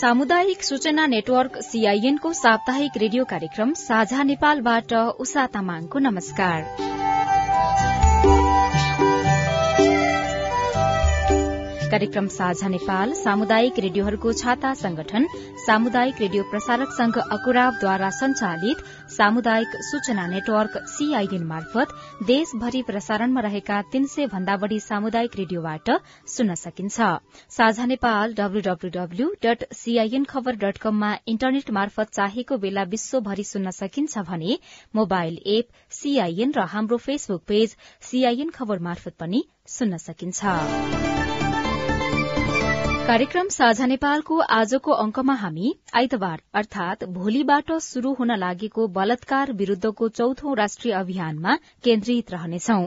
सामुदायिक सूचना network CIN को साप्ताहिक रेडियो कार्यक्रम साझा नेपालबाट उषा तामाङको नमस्कार। कार्यक्रम साझा नेपाल सामुदायिक रेडियोहरूको छाता संगठन सामुदायिक रेडियो प्रसारक संघ अकुराबद्वारा संचालित सामुदायिक सूचना नेटवर्क सीआईएन मार्फत देशभरि प्रसारणमा रहेका तीन सय भन्दा बढ़ी सामुदायिक रेडियोबाट सुन्न सकिन्छ। साझा नेपाल डट कममा इन्टरनेट मार्फत चाहेको बेला विश्वभरि सुन्न सकिन्छ भने मोबाइल एप सीआईएन र हाम्रो फेसबुक पेज सीआईएन खबर मार्फत पनि सुन्न सकिन्छ। कार्यक्रम साझा नेपालको आजको अंकमा हामी आइतबार अर्थात भोलिबाट शुरू हुन लागेको बलात्कार विरूद्धको चौथो राष्ट्रिय अभियानमा केन्द्रित रहनेछौ।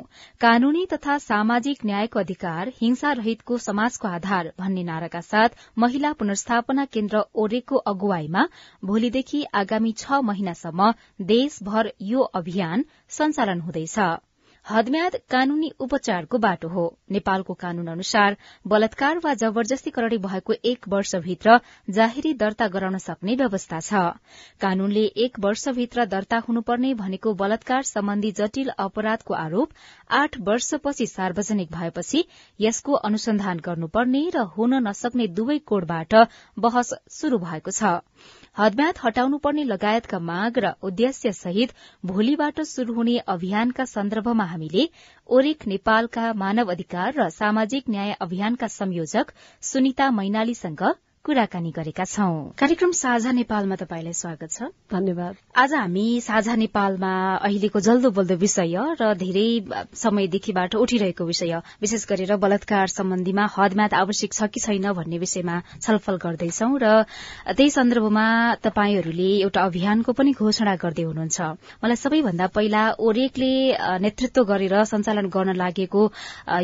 कानूनी तथा सामाजिक न्यायको अधिकार हिंसा रहितको समाजको आधार भन्ने नाराका साथ महिला पुनर्स्थापना केन्द्र ओरेको अगुवाईमा भोलिदेखि आगामी छ महिनासम्म देशभर यो अभियान सञ्चालन हुँदैछ। हदम्याद कानूनी उपचारको बाटो हो। नेपालको कानून अनुसार बलात्कार वा जबरजस्ती करणी भएको एक वर्षभित्र जाहेरी दर्ता गराउन सक्ने व्यवस्था छ। कानूनले एक वर्षभित्र दर्ता हुनुपर्ने भनेको बलात्कार सम्बन्धी जटिल अपराधको आरोप आठ वर्षपछि सार्वजनिक भएपछि यसको अनुसन्धान गर्नुपर्ने र हुन नसक्ने दुवै कोडबाट बहस शुरू भएको छ। हदम्याद हटाउनुपर्ने लगायतका माग र उद्देश्य सहित भोलिबाट शुरू हुने अभियानका सन्दर्भमा हामीले ओरेक नेपालका मानव अधिकार र सामाजिक न्याय अभियानका संयोजक सुनिता मैनालीसँग कुराकानी गरेका छौं। कार्यक्रम साझा नेपालमा तपाईँलाई स्वागत छ। धन्यवाद। आज हामी साझा नेपालमा अहिलेको जल्दो बल्दो विषय र धेरै समयदेखिबाट उठिरहेको विषय विशेष गरेर बलात्कार सम्बन्धीमा हदम्याद आवश्यक छ कि छैन भन्ने विषयमा छलफल गर्दैछौ र त्यही सन्दर्भमा तपाईँहरूले एउटा अभियानको पनि घोषणा गर्दै हुनुहुन्छ। मलाई सबैभन्दा पहिला ओरेकले नेतृत्व गरेर सञ्चालन गर्न लागेको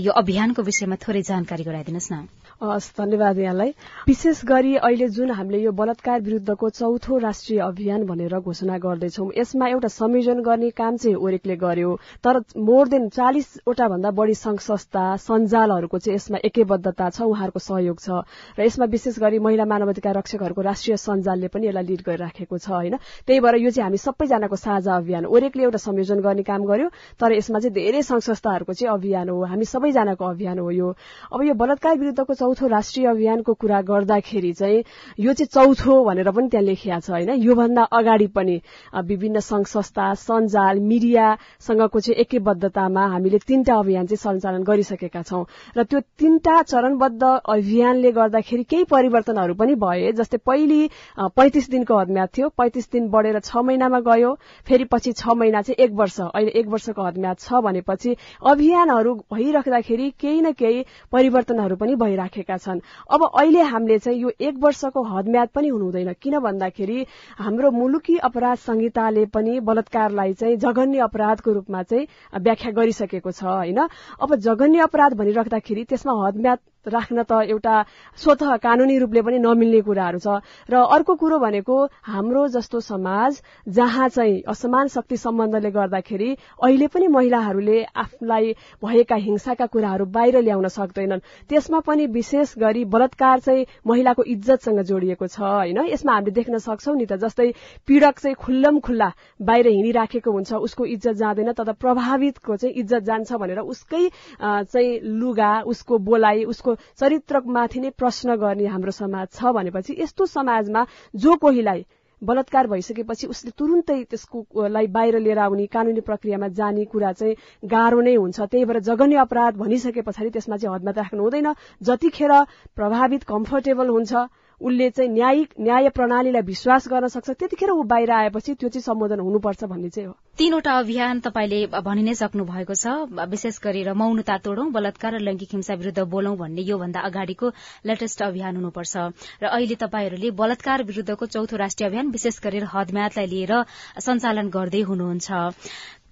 यो अभियानको विषयमा थोरै जानकारी गराइदिनुहोस् न। हस् धन्यवाद यहाँलाई विशेष गरी अहिले जुन हामीले यो बलात्कार विरूद्धको चौथो राष्ट्रिय अभियान भनेर घोषणा गर्दैछौ यसमा एउटा संयोजन गर्ने काम चाहिँ ओरेकले गर्यो। तर मोर देन चालिसवटा भन्दा बढ़ी संघ संस्था सञ्जालहरूको चाहिँ यसमा एकैबद्धता छ उहाँहरूको सहयोग छ। र यसमा विशेष गरी महिला मानवाधिकार रक्षकहरूको राष्ट्रिय सञ्जालले पनि यसलाई लिड गरिराखेको छ होइन? त्यही भएर यो चाहिँ हामी सबैजनाको साझा अभियान। ओरेकले एउटा संयोजन गर्ने काम गर्यो तर यसमा चाहिँ धेरै संघ संस्थाहरूको चाहिँ अभियान हो। हामी सबैजनाको अभियान हो यो। अब यो बलात्कार विरूद्धको चौथो राष्ट्रिय अभियानको कुरा गर्दाखेरि चाहिँ यो चाहिँ चौथो भनेर पनि त्यहाँ लेखिया छ होइन? योभन्दा अगाडि पनि विभिन्न संघ संस्था सञ्जाल मिडियासँगको चाहिँ एकैबद्धतामा हामीले तीनटा अभियान चाहिँ सञ्चालन गरिसकेका छौं। र त्यो तीनटा चरणबद्ध अभियानले गर्दाखेरि केही परिवर्तनहरू पनि भए जस्तै पहिली पैंतिस दिनको हदम्याद थियो पैंतिस दिन बढ़ेर छ महिनामा गयो फेरि पछि छ महिना चाहिँ एक वर्ष अहिले एक वर्षको हदम्याद छ भनेपछि अभियानहरू भइराख्दाखेरि केही न केही परिवर्तनहरू पनि भइराखे राखेका छन्। अब अहिले हामीले चाहिँ यो एक वर्षको हदम्याद पनि हुनुहुँदैन। किन भन्दाखेरि हाम्रो मुलुकी अपराध संहिताले पनि बलात्कारलाई चाहिँ जघन्य अपराधको रूपमा चाहिँ व्याख्या गरिसकेको छ होइन? अब जघन्य अपराध भनिराख्दाखेरि त्यसमा हदम्याद राख्न त एउटा स्वत कानूनी रूपले पनि नमिल्ने कुराहरू छ। र अर्को कुरो भनेको हाम्रो जस्तो समाज जहाँ चाहिँ असमान शक्ति सम्बन्धले गर्दाखेरि अहिले पनि महिलाहरूले आफूलाई भएका हिंसाका कुराहरू बाहिर ल्याउन सक्दैनन्। त्यसमा पनि विशेष गरी बलात्कार चाहिँ महिलाको इज्जतसँग जोडिएको छ होइन? यसमा हामीले देख्न सक्छौ नि त जस्तै पीड़क चाहिँ खुल्लम खुल्ला बाहिर हिँडिराखेको हुन्छ उसको इज्जत जाँदैन तर प्रभावितको चाहिँ इज्जत जान्छ भनेर उसकै चाहिँ लुगा उसको बोलाइ उसको चरित्रमाथि नै प्रश्न गर्ने हाम्रो समाज छ भनेपछि यस्तो समाजमा जो कोहीलाई बलात्कार भइसकेपछि उसले तुरुन्तै त्यसकोलाई बाहिर लिएर आउने कानूनी प्रक्रियामा जाने कुरा चाहिँ गाह्रो नै हुन्छ। त्यही भएर जघन्य अपराध भनिसके पछाडि त्यसमा चाहिँ हदमा राख्नु हुँदैन। जतिखेर प्रभावित कम्फर्टेबल हुन्छ उसले चाहिँ न्यायिक न्याय प्रणालीलाई विश्वास गर्न सक्छ। त्यतिखेर ऊ बाहिर आएपछि त्यो चाहिँ सम्बोधन हुनुपर्छ भन्ने चाहिँ हो। तीनवटा अभियान तपाईँले भनि नै सक्नु भएको छ। विशेष गरेर मौनता तोडौं बलात्कार र लैंगिक हिंसा विरूद्ध बोलौं भन्ने योभन्दा अगाडिको लेटेस्ट अभियान हुनुपर्छ। र अहिले तपाईँहरूले बलात्कार विरूद्धको चौथो राष्ट्रिय अभियान विशेष गरेर हदम्यादलाई लिएर सञ्चालन गर्दै हुनुहुन्छ।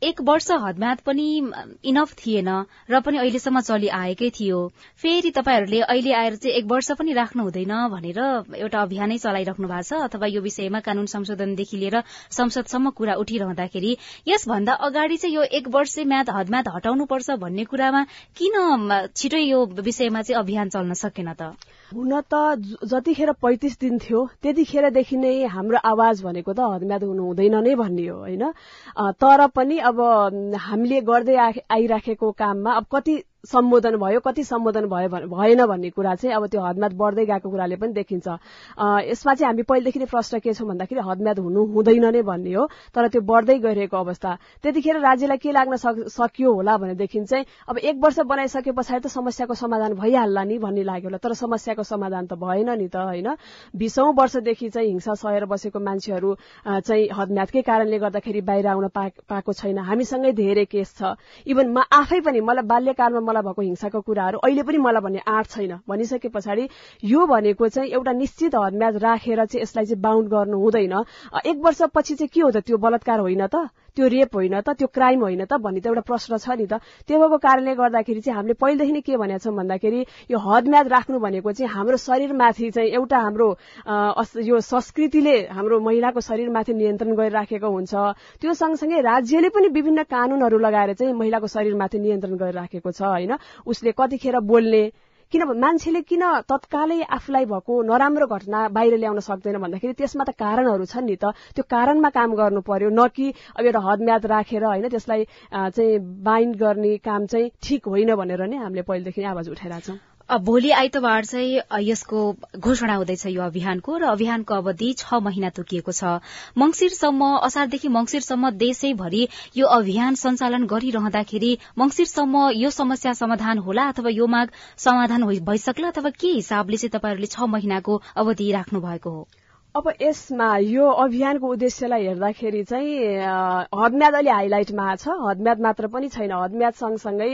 एक वर्ष हदम्याद पनि इनफ थिएन र पनि अहिलेसम्म चलि आएकै थियो। फेरि तपाईँहरूले अहिले आएर चाहिँ एक वर्ष पनि राख्नु हुँदैन भनेर एउटा अभियानै चलाइराख्नु भएको छ अथवा यो विषयमा कानून संशोधनदेखि लिएर संसदसम्म कुरा उठिरहँदाखेरि यसभन्दा अगाडि चाहिँ यो एक वर्ष म्याद हदम्याद हटाउनुपर्छ भन्ने कुरामा किन छिटै यो विषयमा चाहिँ अभियान चल्न सकेन त? हुन त जतिखेर पैतिस दिन थियो त्यतिखेरदेखि नै हाम्रो आवाज भनेको त हदम्याद हुनु हुँदैन नै भन्ने हो होइन? तर पनि अब हामीले गर्दै आइराखेको काममा अब कति सम्बोधन भयो कति सम्बोधन भयो भएन भन्ने कुरा चाहिँ अब त्यो हदम्याद बढ्दै गएको कुराले पनि देखिन्छ। यसमा चाहिँ हामी पहिलेदेखि नै प्रश्न के छौँ भन्दाखेरि हदम्याद हुनु हुँदैन नै भन्ने हो तर त्यो बढ्दै गइरहेको अवस्था। त्यतिखेर राज्यलाई के लाग्न सकियो होला भनेदेखि चाहिँ अब एक वर्ष बनाइसके पछाडि त समस्याको समाधान भइहाल्ला नि भन्ने लाग्यो होला तर समस्याको समाधान त भएन नि त होइन? बिसौं वर्षदेखि चाहिँ हिंसा सहेर बसेको मान्छेहरू चाहिँ हदम्यादकै कारणले गर्दाखेरि बाहिर आउन पाएको छैन। हामीसँगै धेरै केस छ। इभन म आफै पनि मलाई बाल्यकालमा मलाई भएको हिंसाको कुराहरू अहिले पनि मलाई भन्ने आँट छैन। भनिसके पछाडि यो भनेको चाहिँ एउटा निश्चित हदम्याज राखेर चाहिँ यसलाई चाहिँ बााउन्ड गर्नु हुँदैन। एक वर्षपछि चाहिँ के हो त? त्यो बलात्कार होइन त? त्यो रेप होइन त त्यो क्राइम होइन त भन्ने त एउटा प्रश्न छ नि त। त्यो भएको कारणले गर्दाखेरि चाहिँ हामीले पहिलेदेखि नै के भनेको छौँ भन्दाखेरि यो हदम्याद राख्नु भनेको चाहिँ हाम्रो शरीरमाथि चाहिँ एउटा हाम्रो यो संस्कृतिले हाम्रो महिलाको शरीरमाथि नियन्त्रण गरिराखेको हुन्छ। त्यो सँगसँगै राज्यले पनि विभिन्न कानूनहरू लगाएर चाहिँ महिलाको शरीरमाथि नियन्त्रण गरिराखेको छ होइन? उसले कतिखेर बोल्ने किनभने मान्छेले किन तत्कालै आफूलाई भएको नराम्रो घटना बाहिर ल्याउन सक्दैन भन्दाखेरि त्यसमा त कारणहरू छन् नि त। त्यो कारणमा काम गर्नु पर्यो न कि अब एउटा हदम्याद राखेर होइन त्यसलाई चाहिँ बाइन्ड गर्ने काम चाहिँ ठिक होइन भनेर नै हामीले पहिलेदेखि आवाज उठाइरहेको छौँ भोलि आइतबार चाहिँ यसको घोषणा हुँदैछ यो अभियानको र अभियानको अवधि छ महिना तोकिएको छ। मंगिरसम्म असारदेखि मंगिरसम्म देशैभरि यो अभियान सञ्चालन गरिरहँदाखेरि मंगिरसम्म यो समस्या समाधान होला अथवा यो माग समाधान भइसक्ला अथवा के हिसाबले चाहिँ तपाईँहरूले छ महिनाको अवधि राख्नु भएको हो? अब यसमा यो अभियानको उद्देश्यलाई हेर्दाखेरि चाहिँ हदम्याद अलि हाइलाइटमा छ। हदम्याद मात्र पनि छैन। हदम्याद सँगसँगै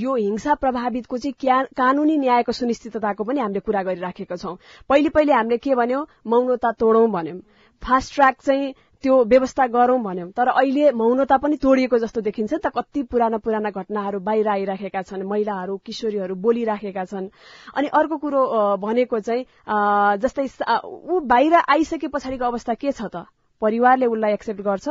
यो हिंसा प्रभावितको चाहिँ कानूनी न्यायको सुनिश्चितताको पनि हामीले कुरा गरिराखेका छौं। पहिले पहिले हामीले के भन्यौं? मौनता तोडौं भन्यौं। फास्ट ट्र्याक चाहिँ त्यो व्यवस्था गरौं भन्यौं। तर अहिले मौनता पनि तोडिएको जस्तो देखिन्छ त कति पुराना पुराना घटनाहरू बाहिर आइराखेका छन् महिलाहरू किशोरीहरू बोलिराखेका छन्। अनि अर्को कुरो भनेको चाहिँ जस्तै ऊ बाहिर आइसके पछाडिको अवस्था के छ त? परिवारले उसलाई एक्सेप्ट गर्छ?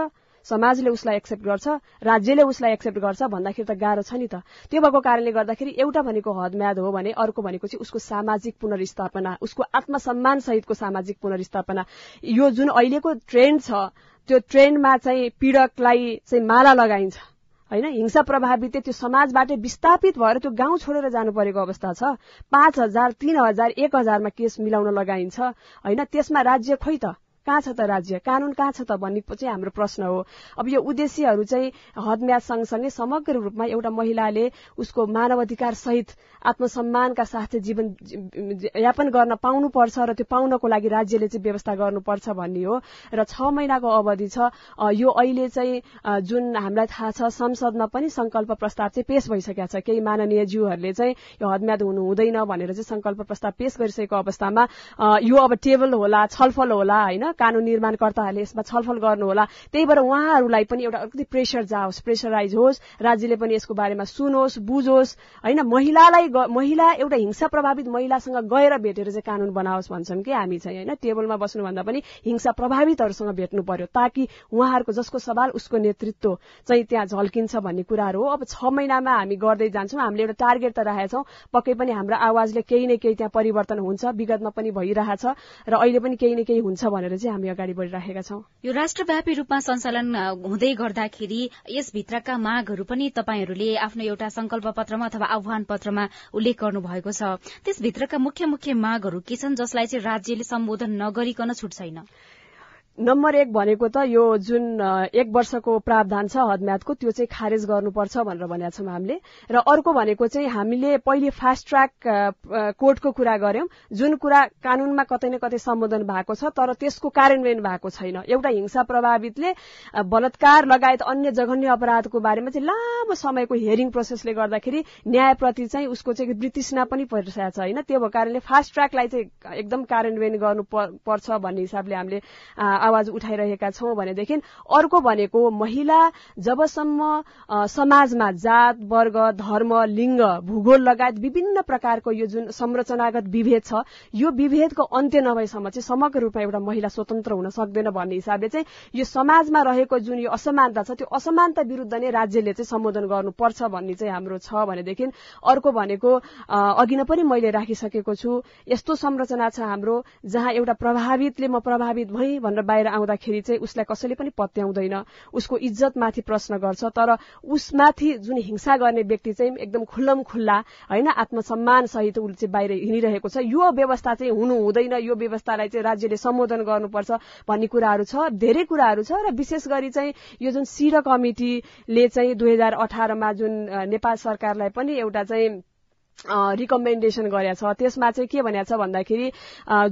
समाजले उसलाई एक्सेप्ट गर्छ राज्यले उसलाई एक्सेप्ट गर्छ भन्दाखेरि त गाह्रो छ नि त। त्यो भएको कारणले गर्दाखेरि एउटा भनेको हदम्याद हो भने अर्को भनेको चाहिँ उसको सामाजिक पुनर्स्थापना उसको आत्मसम्मान सहितको सामाजिक पुनर्स्थापना। यो जुन अहिलेको ट्रेन्ड छ त्यो ट्रेन्डमा चाहिँ पीड़कलाई चाहिँ माला लगाइन्छ। होइन? हिंसा प्रभावित त्यो समाजबाट विस्थापित भएर त्यो गाउँ छोडेर जानु परेको अवस्था छ। पाँच हजार तीन हजार एक हजारमा केस मिलाउन लगाइन्छ। होइन? त्यसमा राज्य खोइ त? कहाँ छ त राज्य? कानून कहाँ छ त भन्ने चाहिँ हाम्रो प्रश्न हो। अब यो उद्देश्यहरू चाहिँ हदम्याद सँगसँगै समग्र रूपमा एउटा महिलाले उसको मानव अधिकार सहित आत्मसम्मानका साथ जीवन यापन गर्न पाउनुपर्छ र त्यो पाउनको लागि राज्यले चाहिँ व्यवस्था गर्नुपर्छ भन्ने हो। र छ महिनाको अवधि छ। यो अहिले चाहिँ जुन हामीलाई थाहा छ संसदमा पनि संकल्प प्रस्ताव चाहिँ पेश भइसकेका छ। केही माननीय ज्यूहरूले चाहिँ यो हदम्याद हुनु हुँदैन भनेर चाहिँ संकल्प प्रस्ताव पेश गरिसकेको अवस्थामा यो अब टेबल होला छलफल होला होइन? कानून निर्माणकर्ताहरूले यसमा छलफल गर्नुहोला। त्यही भएर उहाँहरूलाई पनि एउटा अलिकति प्रेसर जाओस् प्रेसराइज होस् राज्यले पनि यसको बारेमा सुनोस् बुझोस्। होइन महिलालाई महिला एउटा हिंसा प्रभावित महिलासँग गएर भेटेर चाहिँ कानून बनाओस् भन्छौँ कि हामी चाहिँ होइन? टेबलमा बस्नुभन्दा पनि हिंसा प्रभावितहरूसँग भेट्नु पर्यो ताकि उहाँहरूको जसको सवाल उसको नेतृत्व चाहिँ त्यहाँ झल्किन्छ भन्ने कुराहरू हो। अब छ महिनामा हामी गर्दै जान्छौँ हामीले एउटा टार्गेट त राखेका छौँ पक्कै पनि हाम्रो आवाजले केही न केही त्यहाँ परिवर्तन हुन्छ विगतमा पनि भइरहेछ र अहिले पनि केही न केही हुन्छ भनेर चाहिँ हामी अगाडि बढ़िराखेका छौं। यो राष्ट्रव्यापी रूपमा सञ्चालन हुँदै गर्दाखेरि यसभित्रका मागहरू पनि तपाईँहरूले आफ्नो एउटा संकल्प पत्रमा अथवा आह्वान पत्रमा उल्लेख गर्नु भएको छ। त्यसभित्रका मुख्य मुख्य मागहरू के छन् जसलाई चाहिँ राज्यले सम्बोधन नगरिकन छुट छैन? नम्बर एक भनेको त यो जुन एक वर्षको प्रावधान छ हदम्यादको त्यो चाहिँ खारेज गर्नुपर्छ भनेर भनेका छौँ हामीले। र अर्को भनेको चाहिँ हामीले पहिले फास्ट ट्र्याक कोर्टको कुरा गर्यौं जुन कुरा कानूनमा कतै न कतै सम्बोधन भएको छ तर त्यसको कार्यान्वयन भएको छैन। एउटा हिंसा प्रभावितले बलात्कार लगायत अन्य जघन्य अपराधको बारेमा चाहिँ लामो समयको हियरिङ प्रोसेसले गर्दाखेरि न्यायप्रति चाहिँ उसको चाहिँ वृत्तिसना पनि परिरहेको छ होइन? त्यो भएको कारणले फास्ट ट्र्याकलाई चाहिँ एकदम कार्यान्वयन गर्नु पर्छ भन्ने हिसाबले हामीले आवाज उठाइरहेका छौं भनेदेखि अर्को भनेको महिला जबसम्म समाजमा जात वर्ग धर्म लिङ्ग भूगोल लगायत विभिन्न प्रकारको यो जुन संरचनागत विभेद छ यो विभेदको अन्त्य नभएसम्म चाहिँ समग्र रूपमा एउटा महिला स्वतन्त्र हुन सक्दैन भन्ने हिसाबले चाहिँ यो समाजमा रहेको जुन यो असमानता छ त्यो असमानता विरूद्ध नै राज्यले चाहिँ सम्बोधन गर्नुपर्छ भन्ने चाहिँ हाम्रो छ भनेदेखि अर्को भनेको अघि नै पनि मैले राखिसकेको छु यस्तो संरचना छ हाम्रो जहाँ एउटा प्रभावितले म प्रभावित भई भनेर बाहिर आउँदाखेरि चाहिँ उसलाई कसैले पनि पत्याउँदैन। उसको इज्जतमाथि प्रश्न गर्छ तर उसमाथि जुन हिंसा गर्ने व्यक्ति चाहिँ एकदम खुल्लम खुल्ला होइन आत्मसम्मान सहित उसले चाहिँ बाहिर हिँडिरहेको छ। यो व्यवस्था चाहिँ हुनु हुँदैन। यो व्यवस्थालाई चाहिँ राज्यले सम्बोधन गर्नुपर्छ भन्ने कुराहरू छ धेरै कुराहरू छ र विशेष गरी चाहिँ यो जुन सिर कमिटीले चाहिँ दुई हजार अठारमा जुन नेपाल सरकारलाई पनि एउटा चाहिँ रिकमेन्डेसन गरेका छ। त्यसमा चाहिँ के भनेको छ भन्दाखेरि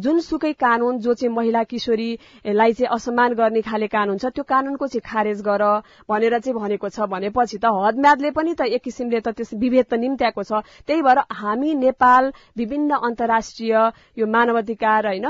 जुनसुकै कानून जो चाहिँ महिला किशोरीलाई चाहिँ असम्मान गर्ने खाले कानून छ त्यो कानूनको चाहिँ खारेज गर भनेर चाहिँ भनेको छ। भनेपछि त हदम्यादले पनि त एक किसिमले त त्यस विभेद त निम्त्याएको छ। त्यही भएर हामी नेपाल विभिन्न अन्तर्राष्ट्रिय यो मानवाधिकार होइन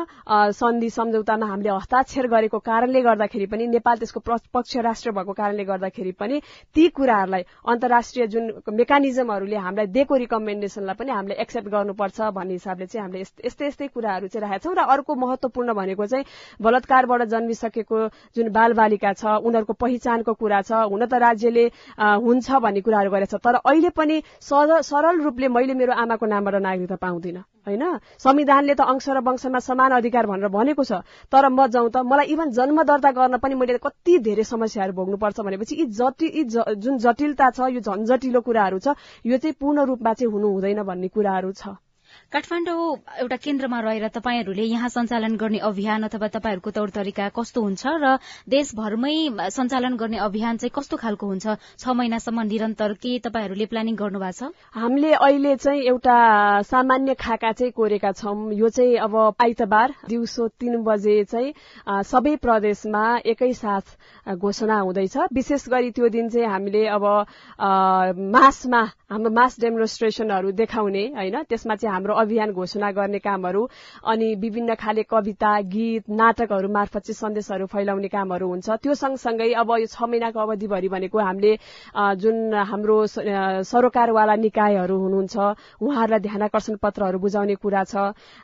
सन्धि सम्झौतामा हामीले हस्ताक्षर गरेको कारणले गर्दाखेरि पनि नेपाल त्यसको पक्ष राष्ट्र भएको कारणले गर्दाखेरि पनि ती कुराहरूलाई अन्तर्राष्ट्रिय जुन मेकानिजमहरूले हामीलाई दिएको रिकमेन्डेसन पनि हामीले एक्सेप्ट गर्नुपर्छ भन्ने हिसाबले चाहिँ हामीले यस्तै यस्तै कुराहरू चाहिँ राखेका छौँ र अर्को महत्वपूर्ण भनेको चाहिँ बलात्कारबाट जन्मिसकेको जुन बालबालिका छ उनीहरूको पहिचानको कुरा छ हुन त राज्यले हुन्छ भन्ने कुराहरू गरेको छ तर अहिले पनि सरल रूपले मैले मेरो आमाको नामबाट नागरिकता पाउँदिनँ। होइन? संविधानले त अंश र वंशमा समान अधिकार भनेर भनेको छ। तर म जाउँ त मलाई इभन जन्म दर्ता गर्न पनि मैले कति धेरै समस्याहरू भोग्नुपर्छ भनेपछि यी जटि यी जुन जटिलता छ यो झन्झटिलो कुराहरू छ यो चाहिँ पूर्ण रूपमा चाहिँ हुनु हुँदैन भन्ने कुराहरू छ। काठमाडौँ एउटा केन्द्रमा रहेर तपाईँहरूले यहाँ सञ्चालन गर्ने अभियान अथवा तपाईँहरूको तौर तरिका कस्तो हुन्छ र देशभरमै सञ्चालन गर्ने अभियान चाहिँ कस्तो खालको हुन्छ? छ महिनासम्म निरन्तर के तपाईँहरूले प्लानिङ गर्नु भएको छ? हामीले अहिले चाहिँ एउटा सामान्य खाका चाहिँ कोरेका छौं। यो चाहिँ अब आइतबार दिउँसो तीन बजे चाहिँ सबै प्रदेशमा एकैसाथ घोषणा हुँदैछ। विशेष गरी त्यो दिन चाहिँ हामीले अब मासमा हाम्रो मास डेमोन्स्ट्रेसनहरू देखाउने होइन? त्यसमा चाहिँ हाम्रो अभियान घोषणा गर्ने कामहरू अनि विभिन्न खाले कविता गीत नाटकहरू मार्फत चाहिँ सन्देशहरू फैलाउने कामहरू हुन्छ। त्यो सँगसँगै अब यो छ महिनाको अवधिभरि भनेको हामीले जुन हाम्रो सरोकारवाला निकायहरू हुनुहुन्छ उहाँहरूलाई ध्यानकर्षण पत्रहरू बुझाउने कुरा छ।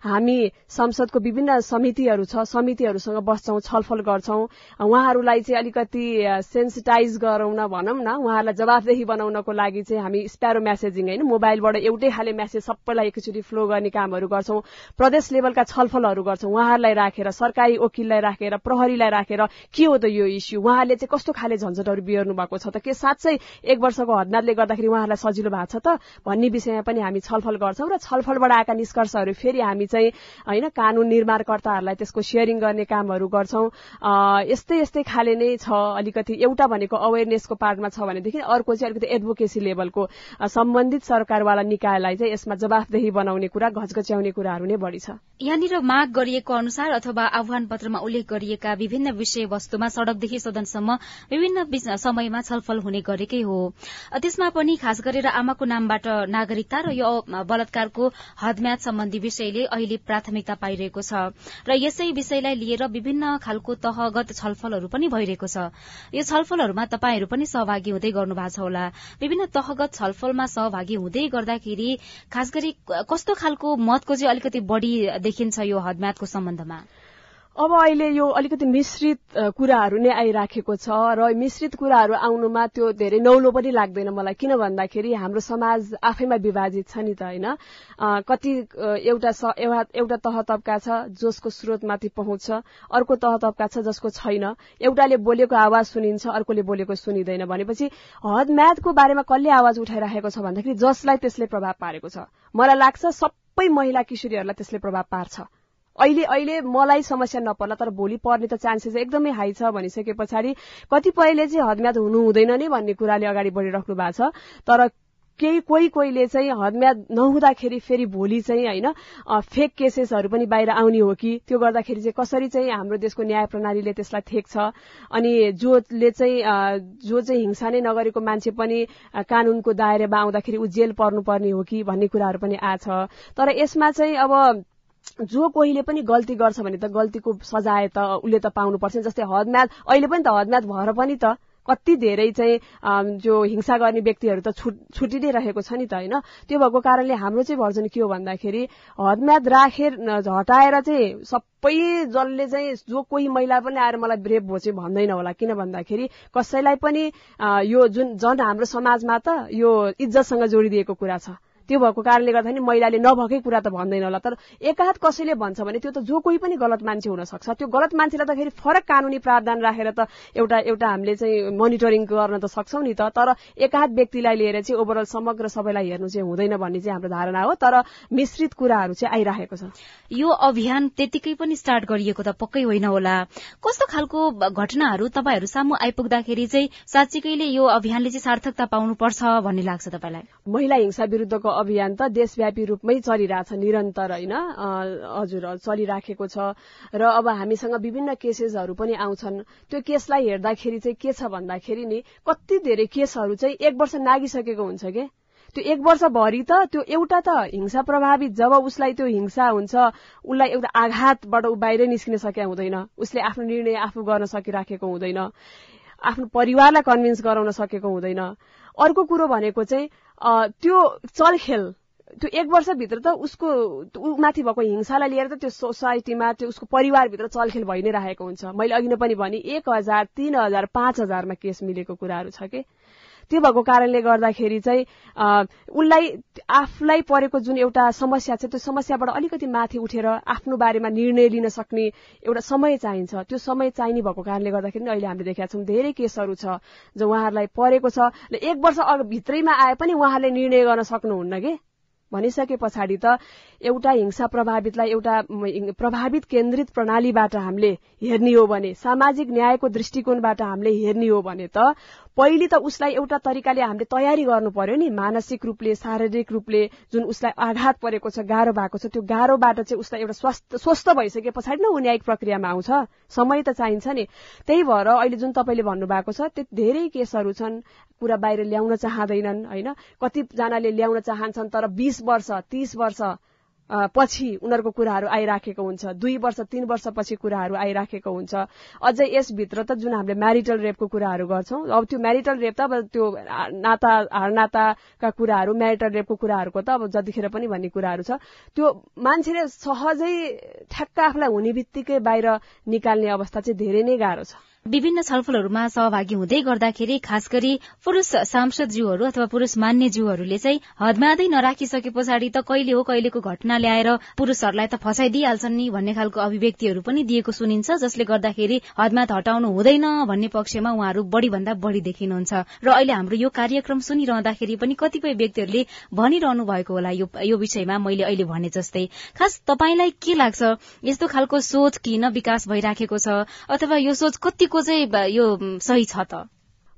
हामी संसदको विभिन्न समितिहरू छ समितिहरूसँग बस्छौं छलफल गर्छौं। उहाँहरूलाई चाहिँ अलिकति सेन्सिटाइज गराउन भनौँ न। उहाँहरूलाई जवाबदेही बनाउनको लागि चाहिँ हामी स्प्यारो म्यासेजिङ होइन मोबाइलबाट एउटै खाले म्यासेज सबैलाई एकचोटि फ्लो गर्ने कामहरू गर्छौं। प्रदेश लेभलका छलफलहरू गर्छौं। उहाँहरूलाई राखेर सरकारी वकिललाई राखेर प्रहरीलाई राखेर के हो त यो इस्यु उहाँले चाहिँ कस्तो खाले झन्झटहरू बिहोर्नु भएको छ त? के साँच्चै एक वर्षको हदनाथले गर्दाखेरि उहाँहरूलाई सजिलो भएको छ त? भन्ने विषयमा पनि हामी छलफल गर्छौं र छलफलबाट आएका निष्कर्षहरू फेरि हामी चाहिँ होइन कानून निर्माणकर्ताहरूलाई त्यसको सेयरिङ गर्ने कामहरू गर्छौं। यस्तै यस्तै खाले नै छ अलिकति। एउटा भनेको अवेरनेसको पार्टमा छ भनेदेखि अर्को चाहिँ अलिकति एडभोकेसी लेभलको सम्बन्धित सरकारवाला निकायलाई चाहिँ यसमा जवाफदेही बनाउने कुरा घचघच्याउने कुराहरू नै बढ़ी छ। यहाँनिर माग गरिएको अनुसार अथवा आह्वान पत्रमा उल्लेख गरिएका विभिन्न विषयवस्तुमा सड़कदेखि सदनसम्म विभिन्न समयमा छलफल हुने गरेकै हो। त्यसमा पनि खास गरेर आमाको नामबाट नागरिकता र यो बलात्कारको हदम्याद सम्बन्धी विषयले अहिले प्राथमिकता पाइरहेको छ र यसै विषयलाई लिएर विभिन्न खालको तहगत छलफलहरू पनि भइरहेको छ। यो छलफलहरूमा तपाईँहरू पनि सहभागी हुँदै गर्नु भएको छ होला। विभिन्न तहगत छलफलमा सहभागी हुँदै गर्दाखेरि खास गरी कस्तो खालको मतको चाहिँ अलिकति बढ़ी देखिन्छ यो हदम्यादको सम्बन्धमा। अब अहिले यो अलिकति मिश्रित कुराहरू नै आइराखेको छ र मिश्रित कुराहरू आउनुमा त्यो धेरै नौलो पनि लाग्दैन मलाई किन भन्दाखेरि हाम्रो समाज आफैमा विभाजित छ नि त होइन? कति एउटा एउटा तह तब्का छ जसको स्रोतमाथि पहुँच अर्को तह तब्का छ जसको छैन। एउटाले बोलेको आवाज सुनिन्छ अर्कोले बोलेको सुनिँदैन। भनेपछि हद म्यादको बारेमा कसले आवाज उठाइराखेको छ भन्दाखेरि जसलाई त्यसले प्रभाव पारेको छ। मलाई लाग्छ सबै महिला किशोरीहरूलाई त्यसले प्रभाव पार्छ। अहिले अहिले मलाई समस्या नपर्ला तर भोलि पर्ने त चान्सेस एकदमै हाई छ भनिसके पछाडि कतिपयले चाहिँ हदम्याद हुनु हुँदैन नै भन्ने कुराले अगाडि बढिराख्नु भएको छ। तर केही कोही कोहीले चाहिँ हदम्याद नहुँदाखेरि फेरि भोलि चाहिँ होइन फेक केसेसहरू पनि बाहिर आउने हो कि? त्यो गर्दाखेरि चाहिँ कसरी चाहिँ हाम्रो देशको न्याय प्रणालीले त्यसलाई थेक्छ अनि जोले चाहिँ जो चाहिँ हिंसा नै नगरेको मान्छे पनि कानूनको दायरामा आउँदाखेरि ऊ जेल पर्नुपर्ने हो कि भन्ने कुराहरू पनि आछ। तर यसमा चाहिँ अब जो कोहीले पनि गल्ती गर्छ भने त गल्तीको सजाय त उसले त पाउनुपर्छ जस्तै हदम्याद अहिले पनि त हदम्याद भएर पनि त कति धेरै चाहिँ जो हिंसा गर्ने व्यक्तिहरू त छुट्टी नै रहेको छ नि त होइन? त्यो भएको कारणले हाम्रो चाहिँ भर्जन के हो भन्दाखेरि हदम्याद राखेर हटाएर चाहिँ सबै जसले चाहिँ जो कोही महिला पनि आएर मलाई रेप भयो चाहिँ भन्दैन होला। किन भन्दाखेरि कसैलाई पनि यो जुन झन् हाम्रो समाजमा त यो इज्जतसँग जोडिदिएको कुरा छ। त्यो भएको कारणले गर्दाखेरि महिलाले नभएकै कुरा त भन्दैन होला। तर एकाहात कसैले भन्छ भने त्यो त जो कोही पनि गलत मान्छे हुन सक्छ त्यो गलत मान्छेलाई त फेरि फरक कानुनी प्रावधान राखेर त एउटा एउटा हामीले चाहिँ मोनिटरिङ गर्न त सक्छौँ नि त। तर एकाहात व्यक्तिलाई लिएर चाहिँ ओभरअल समग्र सबैलाई हेर्नु चाहिँ हुँदैन भन्ने चाहिँ हाम्रो धारणा हो। तर मिश्रित कुराहरू चाहिँ आइराखेको छ। यो अभियान त्यतिकै पनि स्टार्ट गरिएको त पक्कै होइन होला। कस्तो खालको घटनाहरू तपाईँहरू सामु आइपुग्दाखेरि चाहिँ साँच्चीकैले यो अभियानले चाहिँ सार्थकता पाउनुपर्छ भन्ने लाग्छ तपाईँलाई? महिला हिंसा विरूद्धको अभियान त देशव्यापी रूपमै चलिरहेछ निरन्तर होइन। हजुर चलिराखेको छ। र अब हामीसँग विभिन्न केसेसहरू पनि आउँछन्। त्यो केसलाई हेर्दाखेरि चाहिँ के छ भन्दाखेरि नि कति धेरै केसहरू चाहिँ एक वर्ष नागिसकेको हुन्छ के? त्यो एक वर्षभरि त त्यो एउटा त हिंसा प्रभावित जब उसलाई त्यो हिंसा हुन्छ उसलाई एउटा आघातबाट ऊ बाहिरै निस्किन सकेका हुँदैन। उसले आफ्नो निर्णय आफू गर्न सकिराखेको हुँदैन। आफ्नो परिवारलाई कन्भिन्स गराउन सकेको हुँदैन। अर्को कुरो भनेको चाहिँ त्यो चलखेल त्यो एक वर्षभित्र त उसको माथि भएको हिंसालाई लिएर त त्यो सोसाइटीमा त्यो उसको परिवारभित्र चलखेल भइ नै राखेको हुन्छ। मैले अघि नै पनि भने एक हजार तीन हजार पाँच हजारमा केस मिलेको कुराहरू छ कि? त्यो भएको कारणले गर्दाखेरि चाहिँ उसलाई आफूलाई परेको जुन एउटा समस्या छ त्यो समस्याबाट अलिकति माथि उठेर आफ्नो बारेमा निर्णय लिन सक्ने एउटा समय चाहिन्छ। त्यो समय चाहिने भएको कारणले गर्दाखेरि अहिले हामीले देखेका छौँ धेरै केसहरू छ जो उहाँहरूलाई परेको छ एक वर्ष भित्रैमा आए पनि उहाँहरूले निर्णय गर्न सक्नुहुन्न कि? भनिसके पछाडि त एउटा हिंसा प्रभावितलाई एउटा प्रभावित केन्द्रित प्रणालीबाट हामीले हेर्ने हो भने सामाजिक न्यायको दृष्टिकोणबाट हामीले हेर्ने हो भने त पहिले त उसलाई एउटा तरिकाले हामीले तयारी गर्नु पर्यो नि। मानसिक रूपले शारीरिक रूपले जुन उसलाई आघात परेको छ गाह्रो भएको छ त्यो गाह्रोबाट चाहिँ उसलाई एउटा स्वस्थ स्वस्थ भइसके पछाडि नै न्यायिक प्रक्रियामा आउँछ। समय त चाहिन्छ नि। त्यही भएर अहिले जुन तपाईँले भन्नुभएको छ त्यो धेरै केसहरू छन् कुरा बाहिर ल्याउन चाहँदैनन् होइन। कतिजनाले ल्याउन चाहन्छन् तर बीस वर्ष तीस वर्ष पछि उनीहरूको कुराहरू आइराखेको हुन्छ। दुई वर्ष तीन वर्षपछि कुराहरू आइराखेको हुन्छ। अझै यसभित्र त जुन हामीले म्यारिटल रेपको कुराहरू गर्छौँ अब त्यो म्यारिटल रेप त अब त्यो नाता हारनाताका कुराहरू म्यारिटल रेपको कुराहरूको त अब जतिखेर पनि भन्ने कुराहरू छ त्यो मान्छेले सहजै ठ्याक्क आफूलाई हुने बित्तिकै बाहिर निकाल्ने अवस्था चाहिँ धेरै नै गाह्रो छ। विभिन्न छलफलहरूमा सहभागी हुँदै गर्दाखेरि खास गरी पुरूष सांसदज्यूहरू अथवा पुरूष मान्यज्यूहरूले चाहिँ हदमादै नराखिसके पछाडि त कहिले हो कहिलेको घटना ल्याएर पुरूषहरूलाई त फसाइदिइहाल्छन् नि भन्ने खालको अभिव्यक्तिहरू पनि दिएको सुनिन्छ जसले गर्दाखेरि हदमात हटाउनु हुँदैन भन्ने पक्षमा उहाँहरू बढ़ी भन्दा बढ़ी देखिनुहुन्छ। र अहिले हाम्रो यो कार्यक्रम सुनिरहँदाखेरि पनि कतिपय व्यक्तिहरूले भनिरहनु भएको होला यो विषयमा मैले अहिले भने जस्तै। खास तपाईँलाई के लाग्छ? यस्तो खालको सोच किन विकास भइराखेको छ? अथवा यो सोच कति को चाहिँ यो सही छ त?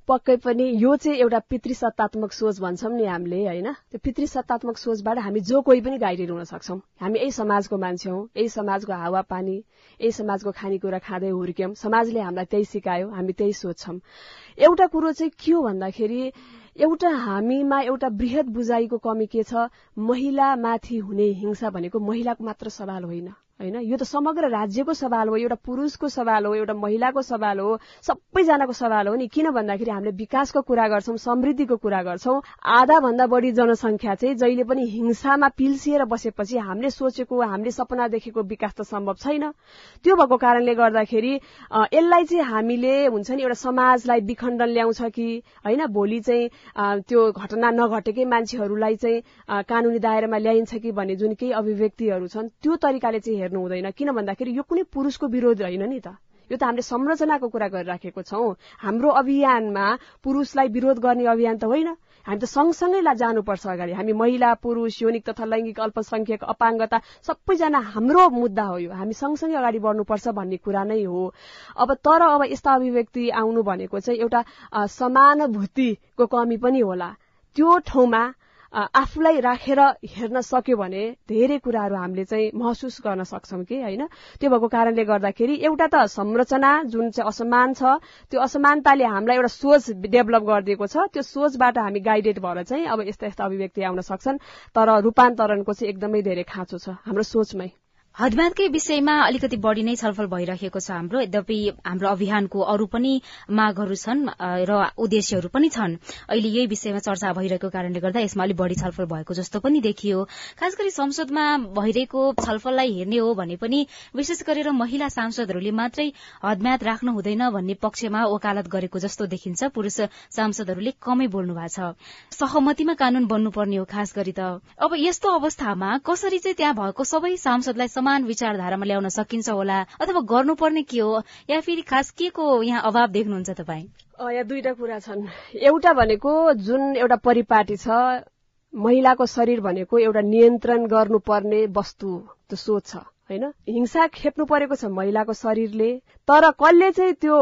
पक्कै पनि यो चाहिँ एउटा पितृसत्तात्मक सोच भन्छौँ नि हामीले होइन? त्यो पितृसत्तात्मक सोचबाट हामी जो कोही पनि गाइडेड हुन सक्छौँ। हामी यही समाजको मान्छे हौ यही समाजको हावापानी यही समाजको खानेकुरा खाँदै हुर्क्यौँ। समाजले हामीलाई त्यही सिकायो हामी त्यही सोच्छौँ। एउटा कुरो चाहिँ के हो भन्दाखेरि एउटा हामीमा एउटा वृहत बुझाइको कमी के छ? महिलामाथि हुने हिंसा भनेको महिलाको मात्र सवाल होइन। होइन? यो त समग्र राज्यको सवाल हो एउटा पुरुषको सवाल हो एउटा महिलाको सवाल हो सबैजनाको सवाल हो नि? किन भन्दाखेरि हामीले विकासको कुरा गर्छौं समृद्धिको कुरा गर्छौं। आधा भन्दा बढी जनसंख्या चाहिँ जहिले पनि हिंसामा पिल्सिएर बसेपछि हामीले सोचेको हामीले सपना देखेको विकास त सम्भव छैन। त्यो भएको कारणले गर्दाखेरि यसलाई चाहिँ हामीले हुन्छ नि एउटा समाजलाई विखण्डन ल्याउँछ कि होइन? भोलि चाहिँ त्यो घटना नघटेकै मान्छेहरूलाई चाहिँ कानूनी दायरामा ल्याइन्छ कि भन्ने जुन केही अभिव्यक्तिहरू छन् त्यो तरिकाले चाहिँ हेर्नु हुँदैन। किन भन्दाखेरि यो कुनै पुरुषको विरोध होइन नि त। यो त हामीले संरचनाको कुरा गरिराखेको छौं। हाम्रो अभियानमा पुरुषलाई विरोध गर्ने अभियान त होइन। हामी त सँगसँगै जानुपर्छ अगाडि। हामी महिला पुरुष यौनिक तथा लैङ्गिक अल्पसंख्यक अपाङ्गता सबैजना हाम्रो मुद्दा हो यो। हामी सँगसँगै अगाडि बढ्नुपर्छ भन्ने कुरा नै हो। अब तर अब यस्ता अभिव्यक्ति आउनु भनेको चाहिँ एउटा समानुभूतिको कमी पनि होला। त्यो ठाउँमा आफूलाई राखेर हेर्न सक्यो भने धेरै कुराहरू हामीले चाहिँ महसुस गर्न सक्छौँ कि होइन? त्यो भएको कारणले गर्दाखेरि एउटा त संरचना जुन चाहिँ असमान छ त्यो असमानताले हामीलाई एउटा सोच डेभलप गरिदिएको छ। त्यो सोचबाट हामी गाइडेड भएर चाहिँ अब यस्ता यस्ता अभिव्यक्ति आउन सक्छन् तर रूपान्तरणको चाहिँ एकदमै धेरै खाँचो छ हाम्रो सोचमै। हदम्यादकै विषयमा अलिकति बढ़ी नै छलफल भइरहेको छ हाम्रो। यद्यपि हाम्रो अभियानको अरू पनि मागहरू छन् र उद्देश्यहरू पनि छन्। अहिले यही विषयमा चर्चा भइरहेको कारणले गर्दा यसमा अलिक बढ़ी छलफल भएको जस्तो पनि देखियो। खास गरी संसदमा भइरहेको छलफललाई हेर्ने हो भने पनि विशेष गरेर महिला सांसदहरूले मात्रै हदम्याद राख्नु हुँदैन भन्ने पक्षमा वकालत गरेको जस्तो देखिन्छ। पुरूष सांसदहरूले कमै बोल्नु भएको छ। सहमतिमा कानून बन्नुपर्ने हो खास गरी त। अब यस्तो अवस्थामा कसरी चाहिँ त्यहाँ भएको सबै सांसदलाई समान विचारधारामा ल्याउन सकिन्छ होला अथवा गर्नुपर्ने के हो? या फेरि खास के को यहाँ अभाव देख्नुहुन्छ तपाईँ? यहाँ दुईटा कुरा छन्। एउटा भनेको जुन एउटा परिपाटी छ महिलाको शरीर भनेको एउटा नियन्त्रण गर्नुपर्ने वस्तु त्यो सोच छ होइन? हिंसा खेप्नु परेको छ महिलाको शरीरले तर कसले चाहिँ त्यो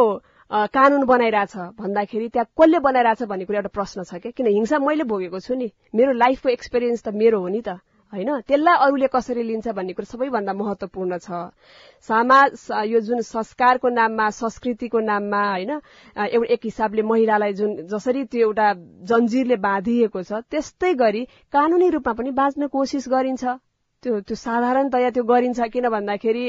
कानून बनाइरहेछ भन्दाखेरि त्यहाँ कसले बनाइरहेछ भन्ने कुरा एउटा प्रश्न छ क्या किन हिंसा मैले भोगेको छु नि? मेरो लाइफको एक्सपिरियन्स त मेरो हो नि त। होइन? त्यसलाई अरूले कसरी लिन्छ भन्ने कुरो सबैभन्दा महत्वपूर्ण छ। समाज यो जुन संस्कारको नाममा संस्कृतिको नाममा होइन एउटा एक हिसाबले महिलालाई जुन जसरी त्यो एउटा जन्जिरले बाँधिएको छ त्यस्तै गरी कानूनी रूपमा पनि बाँच्न कोसिस गरिन्छ। त्यो त्यो साधारणतया त्यो गरिन्छ किन भन्दाखेरि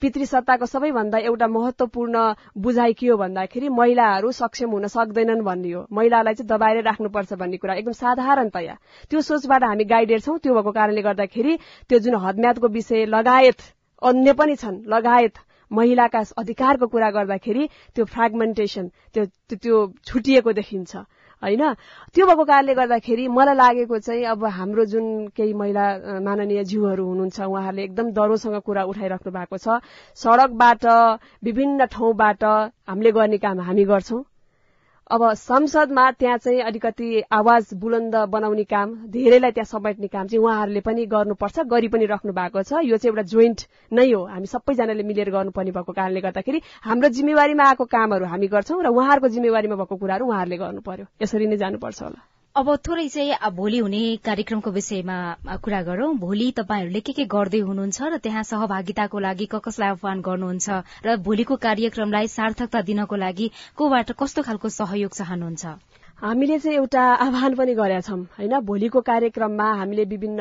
पितृसत्ताको सबैभन्दा एउटा महत्वपूर्ण बुझाइ के हो भन्दाखेरि महिलाहरू सक्षम हुन सक्दैनन् भन्ने हो। महिलालाई चाहिँ दबाएर राख्नुपर्छ भन्ने कुरा एकदम साधारणतया त्यो सोचबाट हामी गाइडेड छौँ। त्यो भएको कारणले गर्दाखेरि त्यो जुन हदम्यादको विषय लगायत अन्य पनि छन् लगायत महिलाका अधिकारको कुरा गर्दाखेरि त्यो फ्रेगमेन्टेसन त्यो त्यो छुटिएको देखिन्छ। होइन? त्यो भएको कारणले गर्दाखेरि मलाई लागेको चाहिँ अब हाम्रो जुन केही महिला माननीय जीवहरू हुनुहुन्छ उहाँहरूले एकदम डरोसँग कुरा उठाइराख्नु भएको छ। सड़कबाट विभिन्न ठाउँबाट हामीले गर्ने काम हामी गर्छौं। अब संसदमा त्यहाँ चाहिँ अलिकति आवाज बुलन्द बनाउने काम धेरैलाई त्यहाँ समेट्ने काम चाहिँ उहाँहरूले पनि गर्नुपर्छ गरी पनि राख्नु भएको छ। यो चाहिँ एउटा जोइन्ट नै हो। हामी सबैजनाले मिलेर गर्नुपर्ने भएको कारणले गर्दाखेरि हाम्रो जिम्मेवारीमा आएको कामहरू हामी गर्छौं र उहाँहरूको जिम्मेवारीमा भएको कुराहरू उहाँहरूले गर्नु पर्यो। यसरी नै जानुपर्छ होला। अब थोरै चाहिँ भोलि हुने कार्यक्रमको विषयमा कुरा गरौं। भोलि तपाईँहरूले के के गर्दै हुनुहुन्छ र त्यहाँ सहभागिताको लागि क कसलाई आह्वान गर्नुहुन्छ र भोलिको कार्यक्रमलाई सार्थकता दिनको लागि कोबाट कस्तो खालको सहयोग चाहनुहुन्छ? हामीले चाहिँ एउटा आह्वान पनि गरेका छौँ होइन? भोलिको कार्यक्रममा हामीले विभिन्न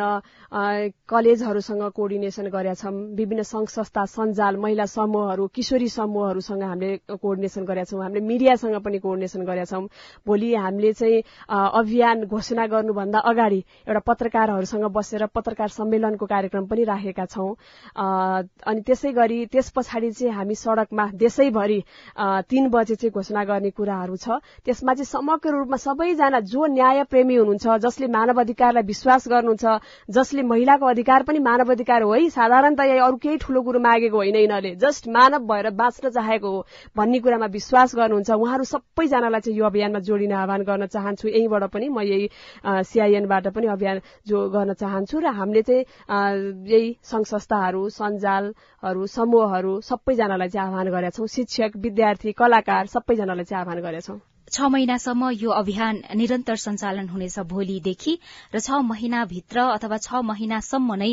कलेजहरूसँग कोअर्डिनेसन गरेका छौँ विभिन्न संघ संस्था सञ्जाल महिला समूहहरू किशोरी समूहहरूसँग हामीले कोअर्डिनेसन गरेका छौँ हामीले मिडियासँग पनि कोअर्डिनेसन गरेका छौँ। भोलि हामीले चाहिँ अभियान घोषणा गर्नुभन्दा अगाडि एउटा पत्रकारहरूसँग बसेर पत्रकार सम्मेलनको कार्यक्रम पनि राखेका छौं। अनि त्यसै गरी त्यस पछाडि चाहिँ हामी सड़कमा देशैभरि तीन बजे चाहिँ घोषणा गर्ने कुराहरू छ। त्यसमा चाहिँ समग्र रूपमा सबैजना जो न्याय प्रेमी हुनुहुन्छ जसले मानव अधिकारलाई विश्वास गर्नुहुन्छ जसले महिलाको अधिकार पनि मानव अधिकार हो है? साधारणतया अरू केही ठूलो कुरो मागेको होइन यिनीहरूले। जस्ट मानव भएर बाँच्न चाहेको हो भन्ने कुरामा विश्वास गर्नुहुन्छ। उहाँहरू सबैजनालाई चाहिँ यो अभियानमा जोडिन आह्वान गर्न चाहन्छु। यहीँबाट पनि म यही सीआईएनबाट पनि अभियान जो गर्न चाहन्छु र हामीले चाहिँ यही संघ संस्थाहरू सञ्जालहरू समूहहरू सबैजनालाई चाहिँ आह्वान गरेका छौँ। शिक्षक विद्यार्थी कलाकार सबैजनालाई चाहिँ आह्वान गरेका छौँ। छ महिनासम्म यो अभियान निरन्तर सञ्चालन हुनेछ भोलिदेखि र छ महिनाभित्र अथवा छ महिनासम्म नै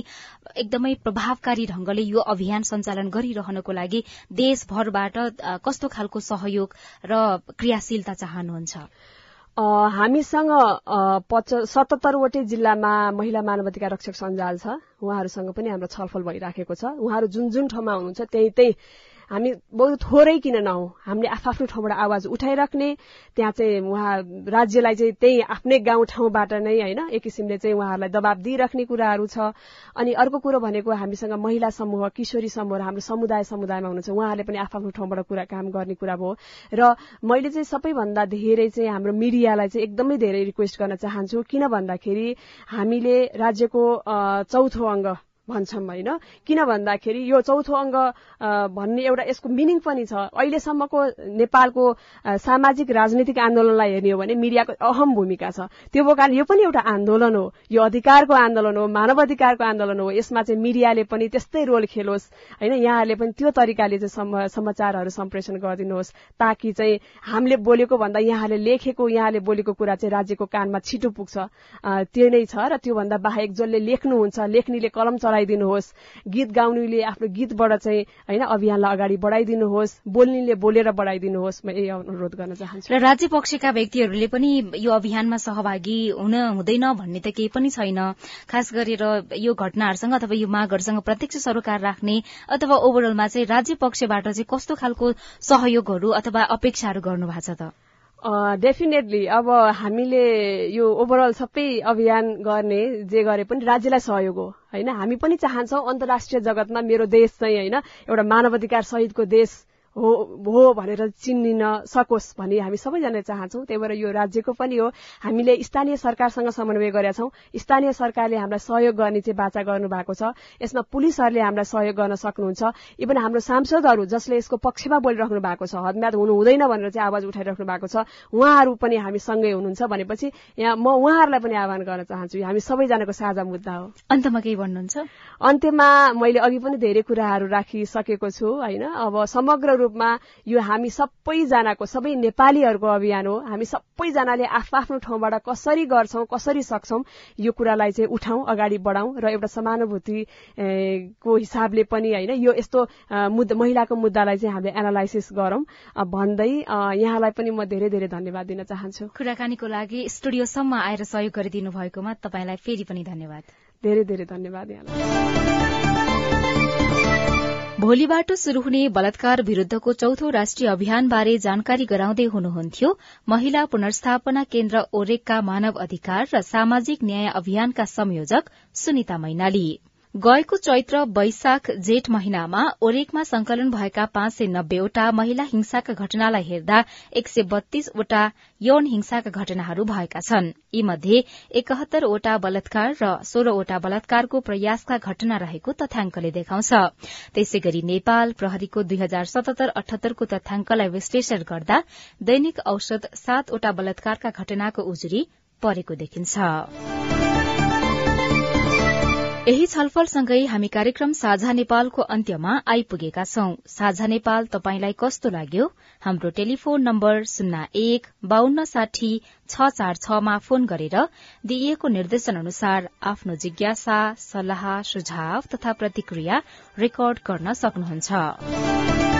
एकदमै प्रभावकारी ढंगले यो अभियान सञ्चालन गरिरहनको लागि देशभरबाट कस्तो खालको सहयोग र क्रियाशीलता चाहनुहुन्छ? हामीसँग सतहत्तरवटै जिल्लामा महिला मानवाधिकार रक्षक सञ्जाल छ। उहाँहरूसँग पनि हाम्रो छलफल भइराखेको छ। उहाँहरू जुन जुन ठाउँमा हुनुहुन्छ त्यही त्यही हामी बहुत थोरै किन नहौँ। हामीले आफ्नो ठाउँबाट आवाज उठाइराख्ने त्यहाँ चाहिँ उहाँ राज्यलाई चाहिँ त्यही आफ्नै गाउँ ठाउँबाट नै होइन एक किसिमले चाहिँ उहाँहरूलाई दबाब दिइराख्ने कुराहरू छ। अनि अर्को कुरो भनेको हामीसँग महिला समूह किशोरी समूह हाम्रो समुदाय समुदायमा हुनुहुन्छ। उहाँहरूले पनि आफ्नो ठाउँबाट कुरा काम गर्ने कुरा भयो। र मैले चाहिँ सबैभन्दा धेरै चाहिँ हाम्रो मिडियालाई चाहिँ एकदमै धेरै रिक्वेस्ट गर्न चाहन्छु। किन भन्दाखेरि हामीले राज्यको चौथो अङ्ग भन्छौँ होइन? किन भन्दाखेरि यो चौथो अङ्ग भन्ने एउटा यसको मिनिङ पनि छ। अहिलेसम्मको नेपालको सामाजिक राजनीतिक आन्दोलनलाई हेर्ने हो भने मिडियाको अहम भूमिका छ। त्यो कारण यो पनि एउटा आन्दोलन हो। यो अधिकारको आन्दोलन हो मानव अधिकारको आन्दोलन हो। यसमा चाहिँ मिडियाले पनि त्यस्तै रोल खेलोस् होइन? यहाँहरूले पनि त्यो तरिकाले चाहिँ समाचारहरू सम्प्रेषण गरिदिनुहोस् ताकि चाहिँ हामीले बोलेको भन्दा यहाँले लेखेको यहाँले बोलेको कुरा चाहिँ राज्यको कानमा छिटो पुग्छ। त्यो नै छ र त्योभन्दा बाहेक जसले लेख्नुहुन्छ लेख्नेले कलम चलाइ बढाइदिनुहोस् गीत गाउनेले आफ्नो गीतबाट चाहिँ होइन अभियानलाई अगाडि बढाइदिनुहोस् बोल्नेले बोलेर बढाइदिनुहोस्। म यही अनुरोध गर्न चाहन्छु। र राज्य पक्षका व्यक्तिहरूले पनि यो अभियानमा सहभागी हुन हुँदैन भन्ने त केही पनि छैन। खास गरेर यो घटनाहरूसँग अथवा यो मागहरूसँग प्रत्यक्ष सरोकार राख्ने अथवा ओभरअलमा चाहिँ राज्य पक्षबाट चाहिँ कस्तो खालको सहयोगहरू अथवा अपेक्षाहरू गर्नु भएको छ त? डेफिनेटली अब हामीले यो ओभरअल सबै अभियान गर्ने जे गरे पनि राज्यलाई सहयोग हो होइन? हामी पनि चाहन्छौ अन्तर्राष्ट्रिय जगतमा मेरो देश चाहिँ होइन एउटा मानवाधिकार सहितको देश हो हो भनेर चिनिन सकोस् भन्ने हामी सबैजना चाहन्छौँ। त्यही भएर यो राज्यको पनि हो। हामीले स्थानीय सरकारसँग समन्वय गरेका छौँ। स्थानीय सरकारले हामीलाई सहयोग गर्ने चाहिँ बाचा गर्नु भएको छ। यसमा पुलिसहरूले हामीलाई सहयोग गर्न सक्नुहुन्छ। इभन हाम्रो सांसदहरू जसले यसको पक्षमा बोलिराख्नु भएको छ हदम्याद हुनु हुँदैन भनेर चाहिँ आवाज उठाइराख्नु भएको छ। उहाँहरू पनि हामी सँगै हुनुहुन्छ भनेपछि यहाँ म उहाँहरूलाई पनि आह्वान गर्न चाहन्छु। हामी सबैजनाको साझा मुद्दा हो। अन्तमा केही भन्नुहुन्छ? अन्त्यमा मैले अघि पनि धेरै कुराहरू राखिसकेको छु होइन? अब समग्र रूपमा यो हामी सबैजनाको सबै नेपालीहरूको अभियान हो। हामी सबैजनाले आफ्नो ठाउँबाट कसरी गर्छौं कसरी सक्छौं यो कुरालाई चाहिँ उठाउँ अगाडि बढाउँ र एउटा समानुभूति को हिसाबले पनि होइन यो यस्तो महिलाको मुद्दालाई चाहिँ हामीले एनालाइसिस गरौं। भन्दै यहाँलाई पनि म धेरै धेरै धन्यवाद दिन चाहन्छु। कुराकानीको लागि स्टुडियोसम्म आएर सहयोग गरिदिनु भएकोमा तपाईँलाई फेरि पनि धन्यवाद। धेरै धेरै धन्यवाद यहाँलाई। भोलिबाट शुरू हुने बलात्कार विरूद्धको चौथो राष्ट्रिय अभियानबारे जानकारी गराउँदै हुनुहुन्थ्यो। महिला पुनर्स्थापना केन्द्र ओरेकका मानव अधिकार र सामाजिक न्याय अभियानका संयोजक सुनिता मैनाली। गएको चैत्र वैशाख जेठ महिनामा ओरेकमा संकलन भएका पाँच सय नब्बेवटा महिला हिंसाका घटनालाई हेर्दा एक सय बत्तीसवटा यौन हिंसाका घटनाहरू भएका छन्। यीमध्ये एकहत्तरवटा बलात्कार र सोह्रवटा बलात्कारको प्रयासका घटना रहेको तथ्याङ्कले देखाउँछ। त्यसै गरी नेपाल प्रहरीको दुई हजार सतहत्तर अठहत्तरको तथ्याङ्कलाई विश्लेषण गर्दा दैनिक औषध सातवटा बलात्कारका घटनाको उजुरी परेको देखिन्छ। यही छलफलसँगै हामी कार्यक्रम साझा नेपालको अन्त्यमा आइपुगेका छौं। साझा नेपाल तपाईंलाई कस्तो लाग्यो? हाम्रो टेलिफोन नम्बर शून्य एक बान्न साठी छ चार छमा फोन गरेर दिइएको निर्देशन अनुसार आफ्नो जिज्ञासा सल्लाह सुझाव तथा प्रतिक्रिया रेकर्ड गर्न सक्नुहुन्छ।